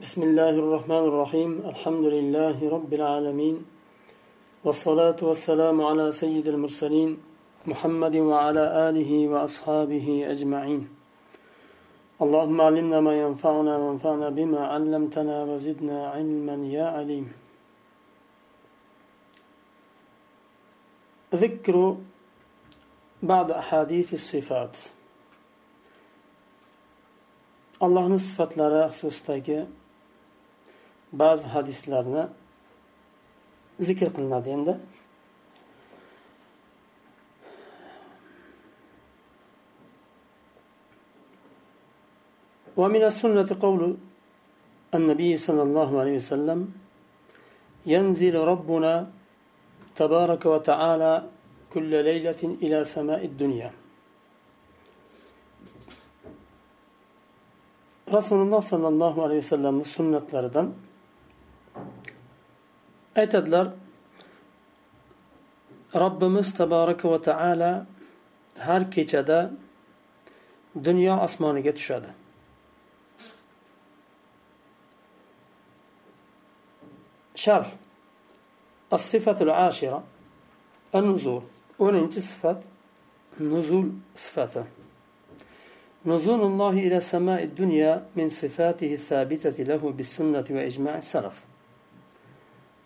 بسم الله الرحمن الرحيم الحمد لله رب العالمين والصلاة والسلام على سيد المرسلين محمد وعلى آله وأصحابه أجمعين اللهم علمنا ما ينفعنا وانفعنا بما علمتنا وزدنا علما يا عليم ذكر بعض أحاديث الصفات allohni sifatlari xususidagi ba'zi hadislarni zikr qilinadi endi ومن السنة قول النبي صلى الله عليه وسلم ينزل ربنا تبارك وتعالى كل ليلة إلى سماء الدنيا rasululloh sollallohu alayhi vasallamni sunnatlaridan aytadilar robbimiz taboraka va taala har kechada dunyo osmoniga tushadi sharh الصفة العاشرة النزول. وننت صفة نزول صفته. نزول الله إلى سماء الدنيا من صفاته الثابتة له بالسنة وإجماع السلف.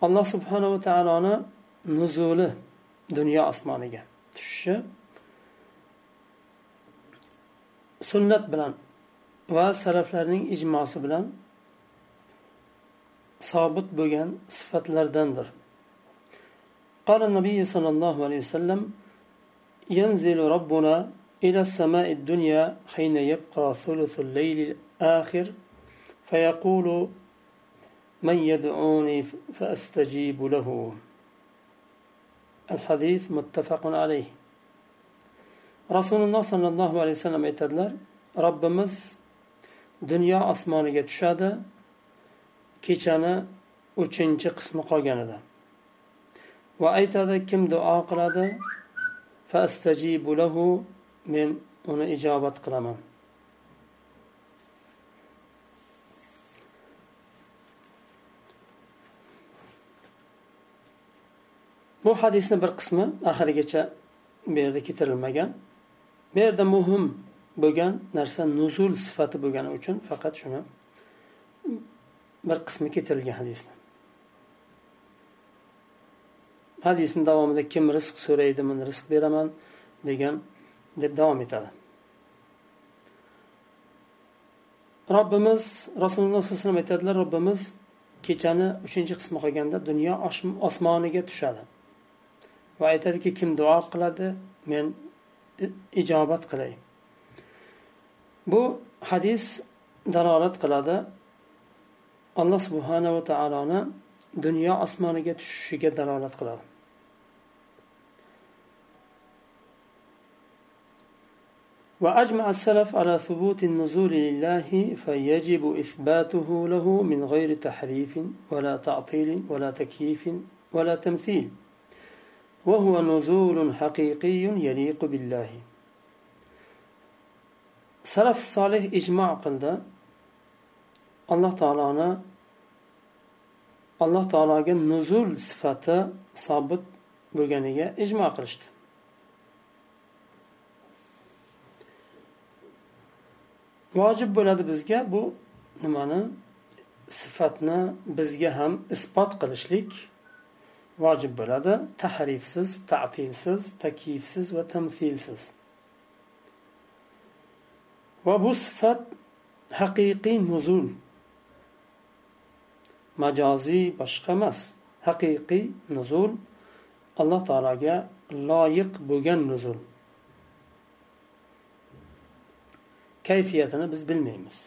الله سبحانه وتعالى نزول دنيا أسمانية تش سنة بلان وسلفلرنين إجماع بلان ثابت بغن صفات لردندر قال النبي صلى الله عليه وسلم ينزل ربنا إلى السماء الدنيا حين يبقى ثلث الليل الآخر فيقول من يدعوني فأستجيب له الحديث متفق عليه رسول الله صلى الله عليه وسلم aytadilar robbimiz dunyo osmoniga tushadi kechani uchinchi qismi qolganida va aytadi kim duo qiladi فاستجيب له men uni ijobat qilaman Bu hadisni bir qismi oxirigacha bu yerda keltirilmagan. Bu yerda muhim bo'lgan narsa nuzul sifati bo'lgani uchun faqat shuni bir qismi keltirilgan hadisni. Hadisni davomida kim rizq so'raydi men rizq beraman degan deb davom etadi. Robbimiz rasululloh sollallohu alayhi vasallam aytadilar robbimiz kechani uchinchi qismi qolganda dunyo osmoniga tushadi. va aytadiki kim duo qiladi men ijobat qilay bu hadis dalolat qiladi alloh subhanava taoloni dunyo osmoniga tushishiga dalolat qiladi وأجمع السلف على ثبوت النزول لله فيجب إثباته له من غير تحريف ولا تعطيل ولا تكييف ولا تمثيل وهو نزول حقيقي يليق بالله سلف الصالح إجماع قلدا الله تعالى الله تعالى نزول صفته صابت bo'lganiga ijmo qilishdi vojib bo'ladi bizga bu nimani sifatni bizga ham isbot qilishlik vojib bo'ladi tahrifsiz tatilsiz takyifsiz va tamthilsiz va bu sifat haqiqiy nuzul majoziy boshqa emas haqiqiy nuzul alloh taologa loyiq bo'lgan nuzul kayfiyatini biz bilmaymiz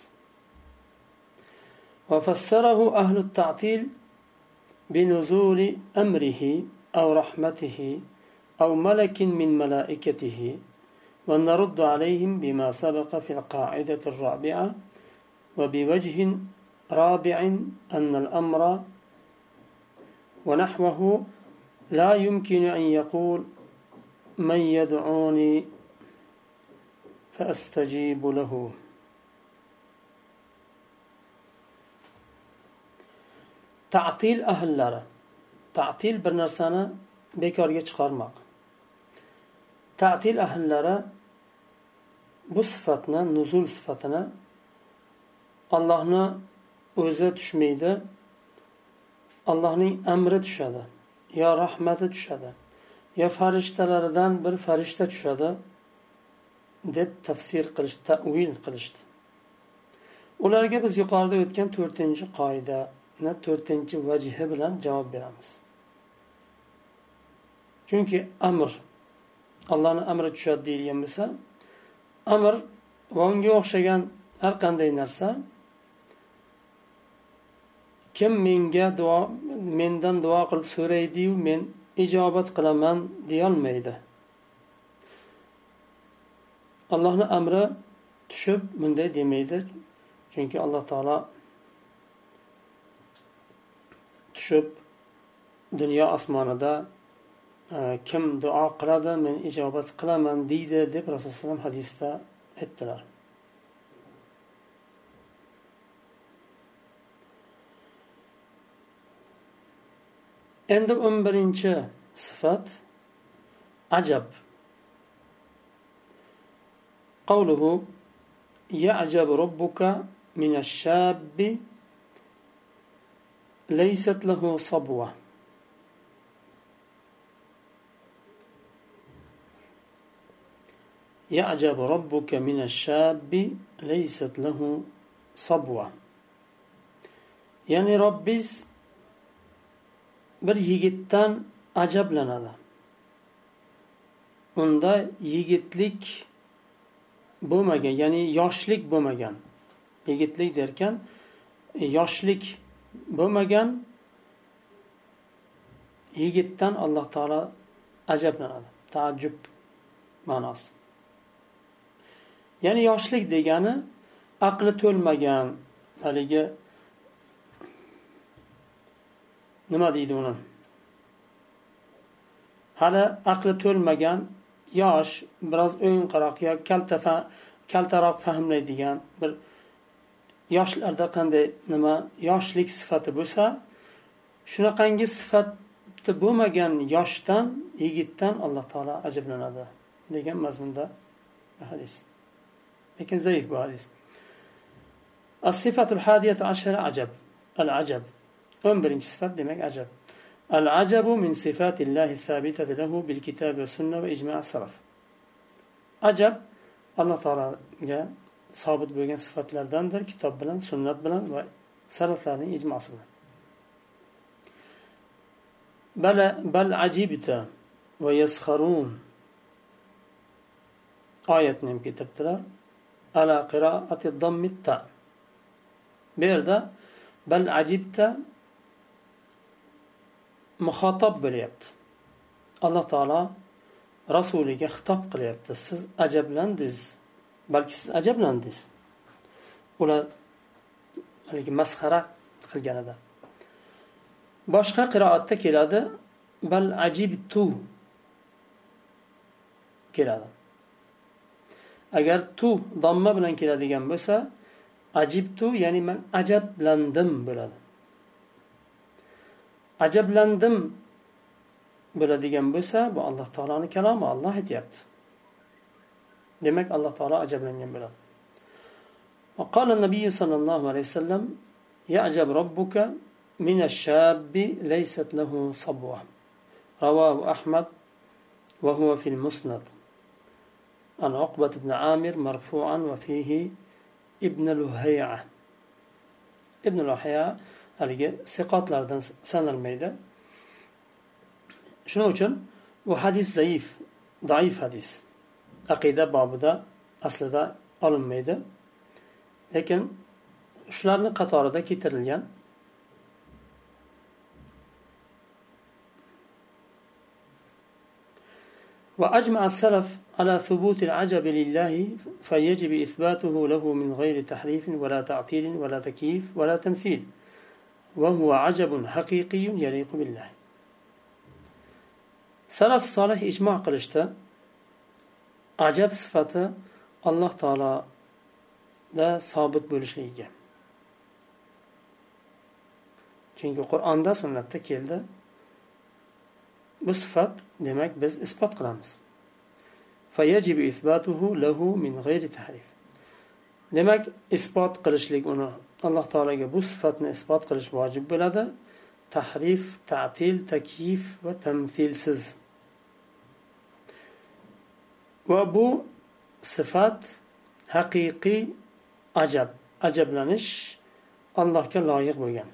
وفسره أهل التعطيل بنزول أمره أو رحمته أو ملك من ملائكته ونرد عليهم بما سبق في القاعدة الرابعة وبوجه رابع أن الأمر ونحوه لا يمكن أن يقول من يدعوني فأستجيب له. Ta'til ahllari ta'til bir narsani bekorga chiqarmoq. Ta'til ahllari bu sifatni nuzul sifatini allohni o'zi tushmaydi. Allohning amri tushadi yo rahmati tushadi yo farishtalaridan bir farishta tushadi deb tafsir qilish tavil qilishdi. Ularga biz yuqorida o'tgan to'rtinchi qoidani to'rtinchi vajhi bilan javob beramiz. Chunki amr allohni amri tushadi deyilgan bo'lsa amr va unga o'xshagan har qanday narsa kim menga duo mendan duo qilib so'raydiyu men ijobat qilaman deyolmaydi. Allohni amri tushib bunday demaydi. Chunki alloh taolo tushib dunyo osmonida e, kim duo qiladi men ijobat qilaman deydi deb rasululloh alayhi hadisda aytdilar endi o'n birinchi sifat ajab قوله يعجب ربك من الشاب ليست له صبوة يعجب ربك من الشاب ليست له صبوة يعني ربز bir yigitdan ajablanadi unda yigitlik bo'lmagan ya'ni yoshlik bo'lmagan yigitlik derkan yoshlik bo'lmagan yigitdan alloh taolo ajablanadi. Taajjub ma'nosi. Ya'ni yoshlik degani aqli to'lmagan haligi nima deydi uni? Hali aqli to'lmagan yosh biroz o'yinqaroq yo kalta kaltaroq fahmlaydigan bir yoshlarda qanday nima yoshlik sifati bo'lsa shunaqangi sifati bo'lmagan yoshdan yigitdan alloh taolo ajablanadi degan mazmunda hadis lekin zaif bu hadis الصفة الحادية عشرة عجب العجب o'n birinchi sifat demak ajab al ajabu min sifatillahi thabitati lahu bil kitabi va sunna va ijma' salaf sobit bo'lgan sifatlardandir kitob bilan sunnat bilan va salaflarning ijmosi bilan. Bala bal ajibta va yaskharun oyatni ham keltiribdilar. Ala qiroati dammitta. Bu yerda bal ajibta muxotob bo'lyapti. Alloh taolo rasuliga xitob qilyapti. Siz ajablandingiz balki siz ajablandingiz. Ular haligi masxara qilganida. Boshqa qiroatda keladi bal ajibtu keladi. Agar tu domma bilan keladigan bo'lsa ajibtu ya'ni man ajablandim bo'ladi. Ajablandim bo'ladigan bo'lsa bu alloh taoloni kalomi olloh aytyapti. Demak alloh taolo ajablangan bo'ladi وقال النبي صلى الله عليه وسلم يعجب ربك من الشاب ليست له صبوة رواه أحمد وهو في المسند عن عقبة بن عامر مرفوعا وفيه ابن لهيعة ابن لهيعة haligi siqotlardan sanalmaydi shuning uchun bu hadis zaif zaif hadis. Aqida bobida aslida olinmaydi lekin shularni qatorida keltirilgan وأجمع السلف على ثبوت العجب لله فيجب إثباته له من غير تحريف ولا تعطيل ولا تكييف ولا تمثيل وهو عجب حقيقي يليق بالله salaf solih ijmo qilishdi. Ajab sifati alloh taoloda sobit bo'lishligiga. Chunki qur'onda sunnatda keldi bu sifat demak biz isbot qilamiz. Demak isbot qilishlik uni alloh taologa bu sifatni isbot qilish vojib bo'ladi. Tahrif ta'til takyif va tamthilsiz va bu sifat haqiqiy ajab ajablanish allohga loyiq bo'lgan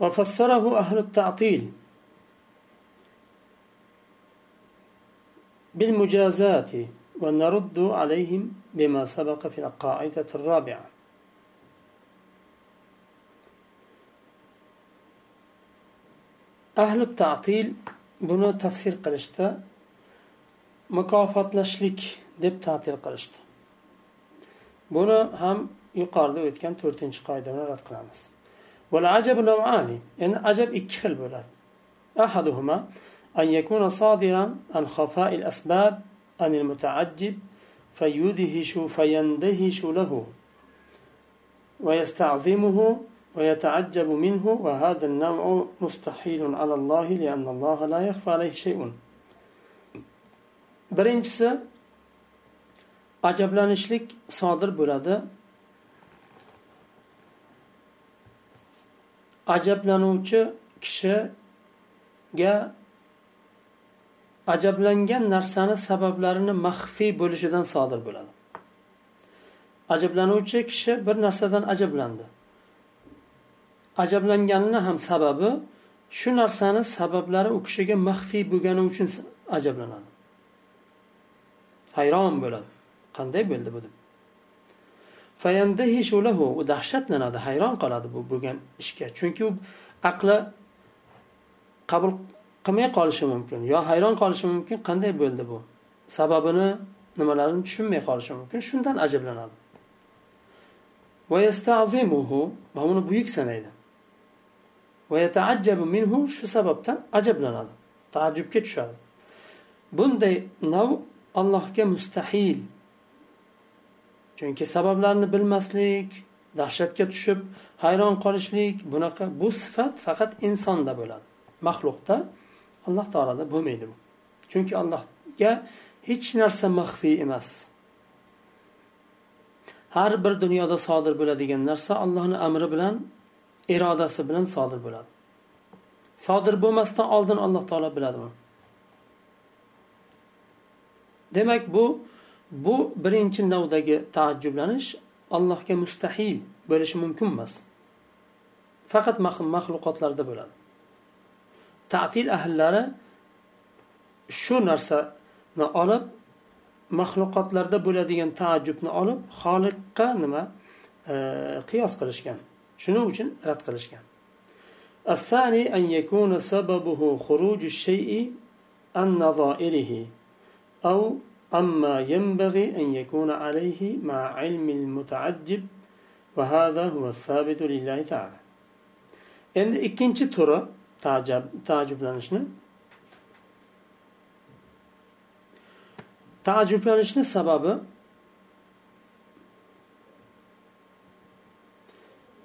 وفسره أهل التعطيل بالمجازات ونرد عليهم بما سبق في القاعدة الرابعة. Ahli tatil buni tafsir qilishda mukofotlashlik deb tatil qilishdi buni ham yuqorida o'tgan to'rtinchi qoidani rad qilamiz يعني عجب ikki xil bo'ladi أحدهما أن يكون صادرا عن خفاء الأسباب عن المتعجب فيدهش فيندهش له ويستعظمه ويتعجب منه وهذا النوع مستحيل على الله لأن الله لا يخفى عليه شيء birinchisi ajablanishlik sodir bo'ladi ajablanuvchi kishiga ajablangan narsani sabablarini maxfiy bo'lishidan sodir bo'ladi ajablanuvchi kishi bir narsadan ajablandi ajablanganini ham sababi shu narsani sabablari u kishiga maxfiy bo'lgani uchun ajablanadi. Hayron bo'ladi. Qanday bo'ldi bu deb. U dahshatlanadi hayron qoladi bu bo'lgan ishga. Chunki u aqli qabul qilmay qolishi mumkin yo hayron qolishi mumkin qanday bo'ldi bu? Sababini nimalarini tushunmay qolishi mumkin shundan ajablanadi. Va uni buyuk sanaydi. Minhu shu sababdan ajablanadi taajjubga tushadi bunday nav allohga mustahil. Chunki sabablarni bilmaslik dahshatga tushib hayron qolishlik bunaqa bu sifat faqat insonda bo'ladi. Maxluqda alloh taoloda bo'lmaydi bu. Chunki allohga hech narsa maxfiy emas. Har bir dunyoda sodir bo'ladigan narsa allohni amri bilan irodasi bilan sodir bo'ladi. Sodir bo'lmasdan oldin alloh taolo biladi buni demak bu bu birinchi navdagi taajjublanish allohga mustahil bo'lishi mumkin emas. Faqat maxluqotlarda bo'ladi. Tatil ahllari shu narsani olib maxluqotlarda bo'ladigan taajjubni olib xoliqqa nima? Qiyos qilishgan. Shuning uchun rad qilishgan الثاني أن يكون سببه خروج الشيء عن نظائره أو أما ينبغي أن يكون عليه مع علم المتعجب وهذا هو الثابت لله تعالى endi ikkinchi turi tajab taajjublanishni taajjublanishni sababi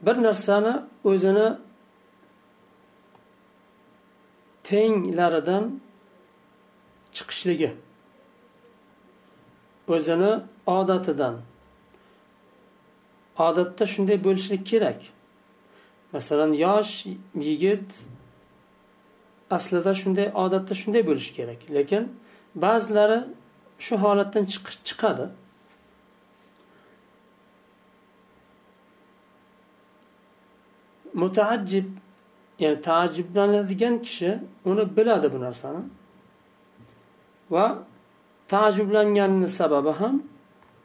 bir narsani o'zini tenglaridan chiqishligi o'zini odatidan. Odatda shunday bo'lishlik kerak. Masalan yosh yigit aslida shunday odatda shunday bo'lishi kerak. Lekin ba'zilari shu holatdan chiqadi. Mutaajjib ya'ni taajjublanadigan kishi uni biladi bu narsani. Va taajjublanganini sababi ham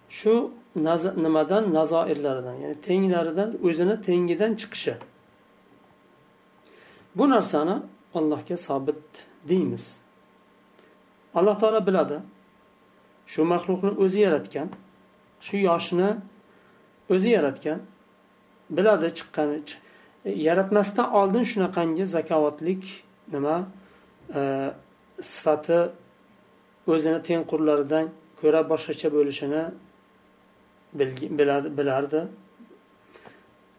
shu nimadan? Nazoirlaridan ya'ni tenglaridan o'zini tengidan chiqishi. Bu narsani allohga sobit deymiz. Alloh taolo biladi shu maxluqni o'zi yaratgan shu yoshni o'zi yaratgan biladi chiqqani yaratmasdan oldin shunaqangi zakovatlik nima? E, sifati o'zini tengqurlaridan ko'ra boshqacha bo'lishini bilardi.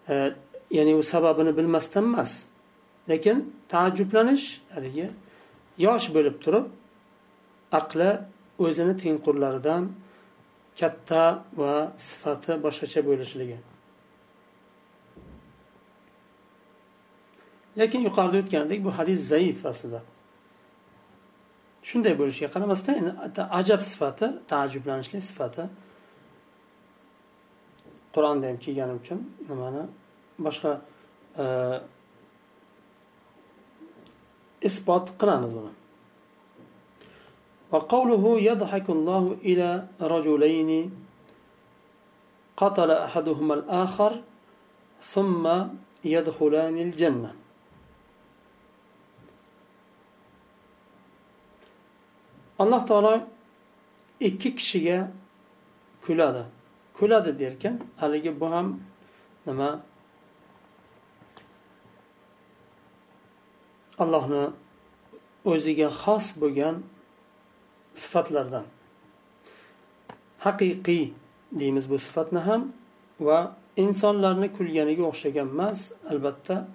E, ya'ni u sababini bilmasdan emas. Lekin taajjublanish haligi yosh bo'lib turib aqli o'zini tengqurlaridan katta va sifati boshqacha bo'lishligi. lekin yuqorida o'tgandek bu hadis zaif aslida shunday bo'lishiga qaramasdan ajab sifati taajjublanishlik sifati qur'onda ham kelgani uchun nimani boshqa e, isbot qilamiz uni وقوله يضحك الله إلى رجلين قتل أحدهما الآخر ثم يدخلان الجنة alloh taolo ikki kishiga kuladi. Kuladi derkan haligi bu ham nima? Allohni o'ziga xos bo'lgan sifatlardan. Haqiqiy deymiz bu sifatni ham va insonlarni kulganiga o'xshagan emas albatta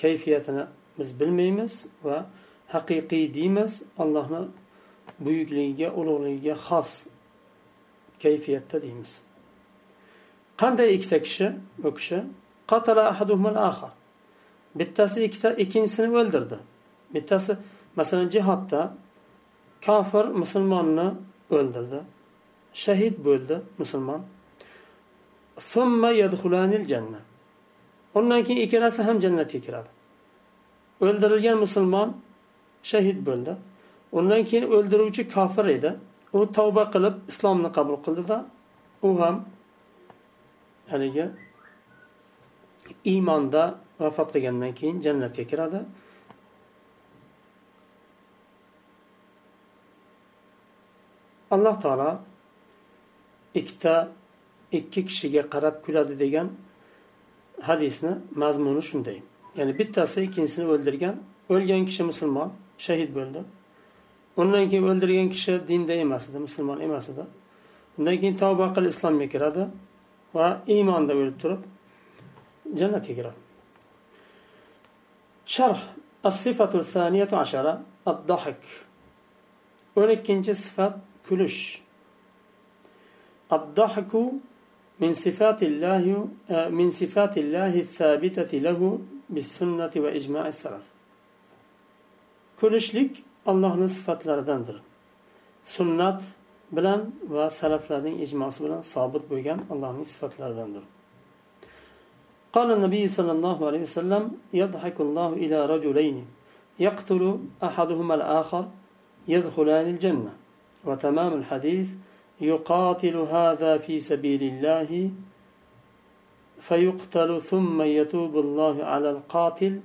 kayfiyatini biz bilmaymiz va haqiqiy deymiz. Allohni buyukligiga ulug'ligiga xos kayfiyatda deymiz. Qanday ikkita kishi? U kishi bittasi ikkita ikkinchisini o'ldirdi. Bittasi masalan jihodda kofir musulmonni o'ldirdi. Shahid bo'ldi musulmon. Undan keyin ikkalasi ham jannatga kiradi. O'ldirilgan musulmon shahid bo'ldi. Undan keyin o'ldiruvchi kofir edi. U tavba qilib islomni qabul qildida u ham haligi iymonda vafot qilgandan keyin jannatga kiradi. Alloh taolo ikkita ikki kishiga qarab kuladi degan hadisni mazmuni shunday. Ya'ni bittasi ikkinchisini o'ldirgan o'lgan kishi musulmon shahid bo'ldi. undan keyin o'ldirgan kishi dinda emas edi musulmon emas edi undan keyin tavba qilib islomga kiradi va iymonda o'lib turib jannatga kiradi sharh الصفة الثانية عشرة الضحك ونكنج صفة كلش الضحك من صفات الله من صفات الله الثابتة له بالسنة وإجماع السلف كلشlik allohni sifatlaridandir. Sunnat bilan va salaflarning ijmosi bilan sobit bo'lgan allohning sifatlaridandir. قال النبي صلى الله عليه وسلم يضحك الله إلى رجلين يقتل أحدهما الآخر يدخلان الجنة وتمام الحديث يقاتل هذا في سبيل الله فيقتل ثم يتوب الله على القاتل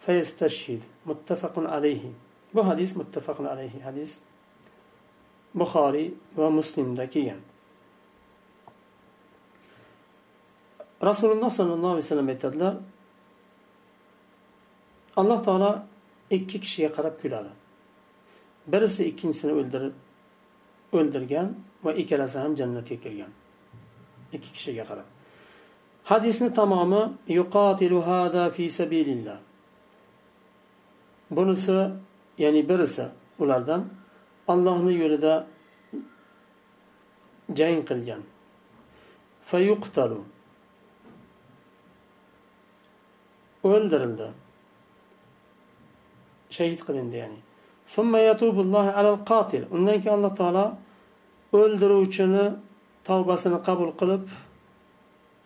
فيستشهد متفق عليه bu hadis muttafaqun alayhi. Hadis buxoriy va muslimda kelgan. Rasululloh sollallohu alayhi vasallam aytadilar alloh taolo ikki kishiga qarab kuladi. Birisi ikkinchisini o'ldirib o'ldirgan va ikkalasi ham jannatga kirgan. Ikki kishiga qarab. Hadisni tamomi yuqotilu hada fi sabilillah. Bunisi ya'ni birisi ulardan allohni yo'lida jang qilgan. Fayuqtalu. O'ldirildi. Shahid qilindi ya'ni. Undan keyin alloh taolo o'ldiruvchini tavbasini qabul qilib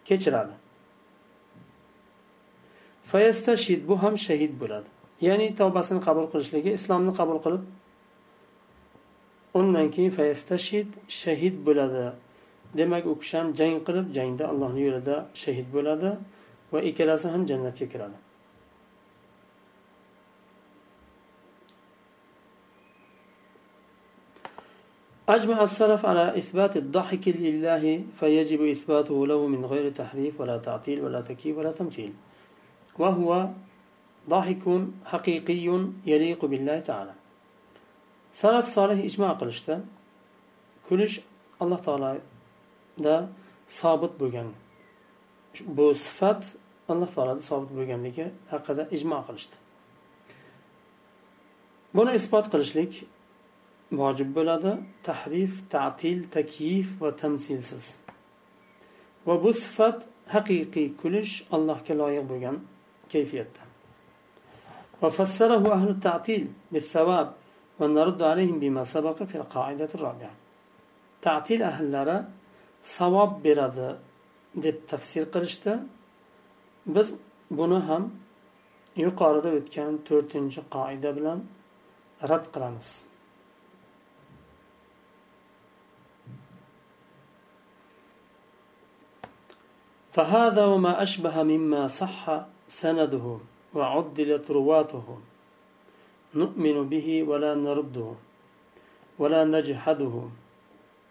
kechiradi. Bu ham shahid bo'ladi. Ya'ni tavbasini qabul qilishligi islomni qabul qilib undan keyin fayastashid shahid bo'ladi demak u kishi ham jang qilib jangda allohni yo'lida shahid bo'ladi va ikkalasi ham jannatga kiradi أجمع السلف على إثبات الضحك لله فيجب إثباته له من غير تحريف ولا تعطيل ولا تكييف ولا تمثيل وهو ضحك حقيقي يليق بالله تعالى salaf solih ijmo qilishdi kulish alloh taoloda sobit bo'lgan bu sifat alloh taoloda sobit bo'lganligi haqida ijmo qilishdi buni isbot qilishlik vojib bo'ladi tahrif ta'til takyif va tamsilsiz va bu sifat haqiqiy kulish allohga loyiq bo'lgan kayfiyatda وفسره أهل التعطيل بالثواب ونرد عليهم بما سبق في القاعدة الرابعة. تعطيل أهل لرا savob beradi deb tafsir qilishdi biz buni ham yuqorida o'tgan to'rtinchi qoida bilan rad qilamiz فهذا وما أشبه مما صح سنده. وعدلت رواته. نؤمن به ولا نرده ولا نجحده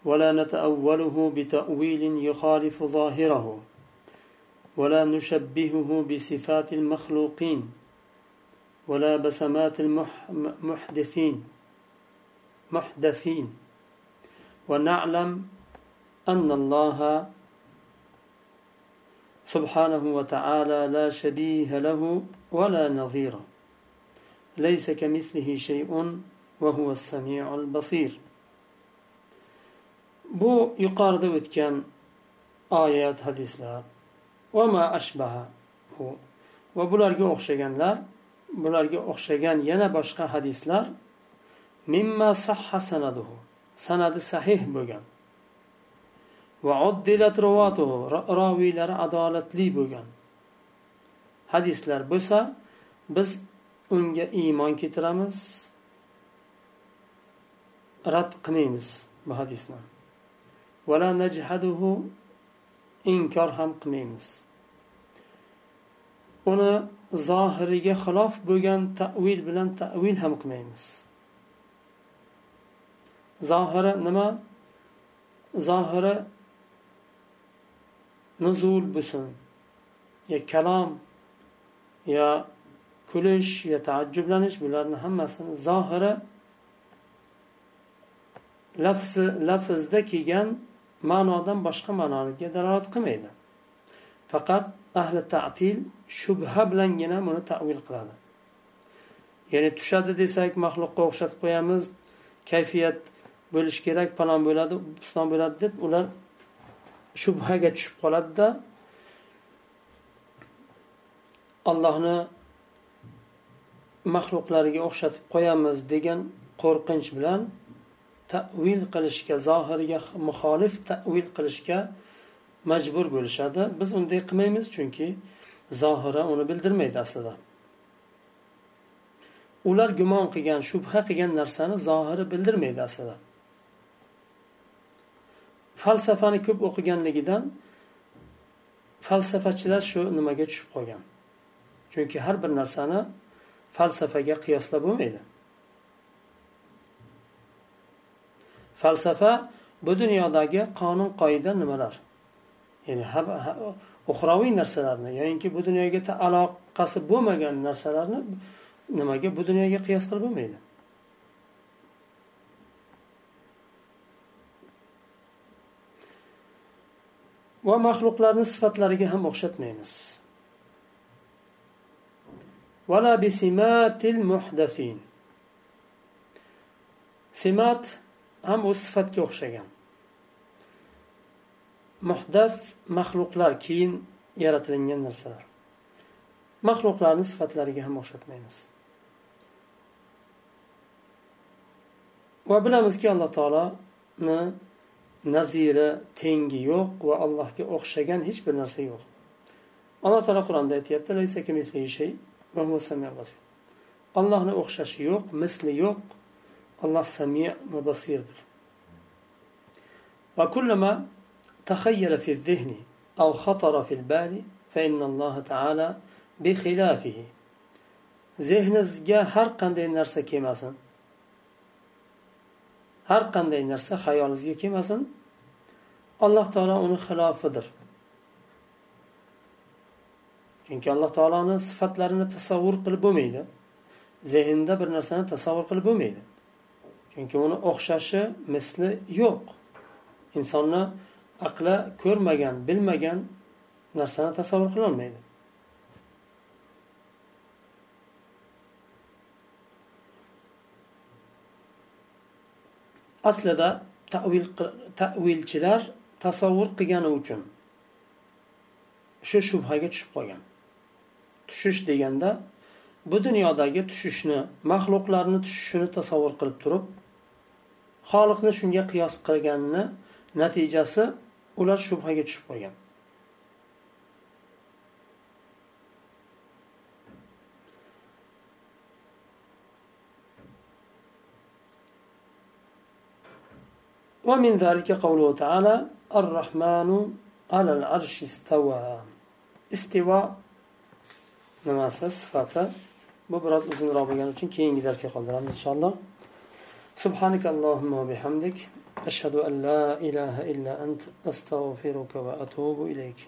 ولا نتأوله بتأويل يخالف ظاهره ولا نشبهه بصفات المخلوقين ولا بسمات المحدثين محدثين. ونعلم أن الله سبحانه وتعالى لا شبيه له ولا نظير ليس كمثله شيء وهو السميع البصير bu yuqorida o'tgan oyat hadislar va ma ashbaha va bularga o'xshaganlar bularga o'xshagan yana boshqa hadislar mimma sahha sanaduhu sanadi sahih bo'lgan va oddilat rovatuhu roviylari adolatli bo'lgan Hadislar bo'lsa biz unga iymon keltiramiz rad qilmaymiz bu hadisni. Vala najhaduhu inkor ham qilmaymiz. Uni zohiriga xilof bo'lgan tavil bilan tavil ham qilmaymiz. Zohiri nima? Zohiri nuzul bo'lsin yo kalom yo kulish yo taajjublanish bularni hammasini zohiri lafzi lafzda kelgan ma'nodan boshqa ma'noga dalolat qilmaydi. Faqat ahli ta'til shubha bilangina buni tavil qiladi. Ya'ni tushadi desak maxluqqa o'xshatib qo'yamiz kayfiyat bo'lishi kerak falon bo'ladi piston bo'ladi deb ular shubhaga tushib qoladida allohni maxluqlariga o'xshatib qo'yamiz degan qo'rqinch bilan tavil qilishga zohiriga muxolif tavil qilishga majbur bo'lishadi. Biz unday qilmaymiz chunki zohira uni bildirmaydi aslida. Ular gumon qilgan shubha qilgan narsani zohiri bildirmaydi aslida. Falsafani ko'p o'qiganligidan falsafachilar shu nimaga tushib qolgan? Chunki har bir narsani falsafaga qiyoslab bo'lmaydi. Falsafa bu dunyodagi qonun qoida nimalar? Ya'ni uxroviy narsalarni yoyinki bu dunyoga aloqasi bo'lmagan narsalarni nimaga bu dunyoga qiyos qilib bo'lmaydi? Va maxluqlarni sifatlariga ham o'xshatmaymiz. Vala bisimatil muhdafin simat ham o'z sifatga o'xshagan. Muhdaf maxluqlar keyin yaratilingan narsalar. Maxluqlarni sifatlariga ham o'xshatmaymiz. Va bilamizki alloh taoloni naziri tengi yo'q va allohga o'xshagan hech bir narsa yo'q. Alloh taolo qur'onda aytyapti وهو السميع البصير الله نه اخشاش يوق مثل يوق الله السميع وبصير. در وكلما تخيل في الذهن أو خطر في البال فإن الله تعالى بخلافه. ذهنز جا هر قنده نرسة كيماسن هر قنده نرسة خيال زي كيماسن الله تعالى اون خلاف در chunki alloh taoloni sifatlarini tasavvur qilib bo'lmaydi. Zehnda bir narsani tasavvur qilib bo'lmaydi. Chunki uni o'xshashi misli yo'q. Insonni aqli ko'rmagan bilmagan narsani tasavvur qilolmaydi aslida tavil tavilchilar tasavvur qilgani uchun shu shubhaga tushib qolgan. tushish deganda bu dunyodagi tushishni maxluqlarni tushishini tasavvur qilib turib xoliqni shunga qiyos qilganini natijasi ular shubhaga tushib qolgan ومن ذلك قوله تعالى الرحمن على العرش استوى استواء nimasi sifati bu biroz uzunroq bo'lgani uchun keyingi darsga qoldiramiz inshaalloh سبحانك اللهم وبحمدك أشهد أن لا إله إلا أنت أستغفرك وأتوب إليك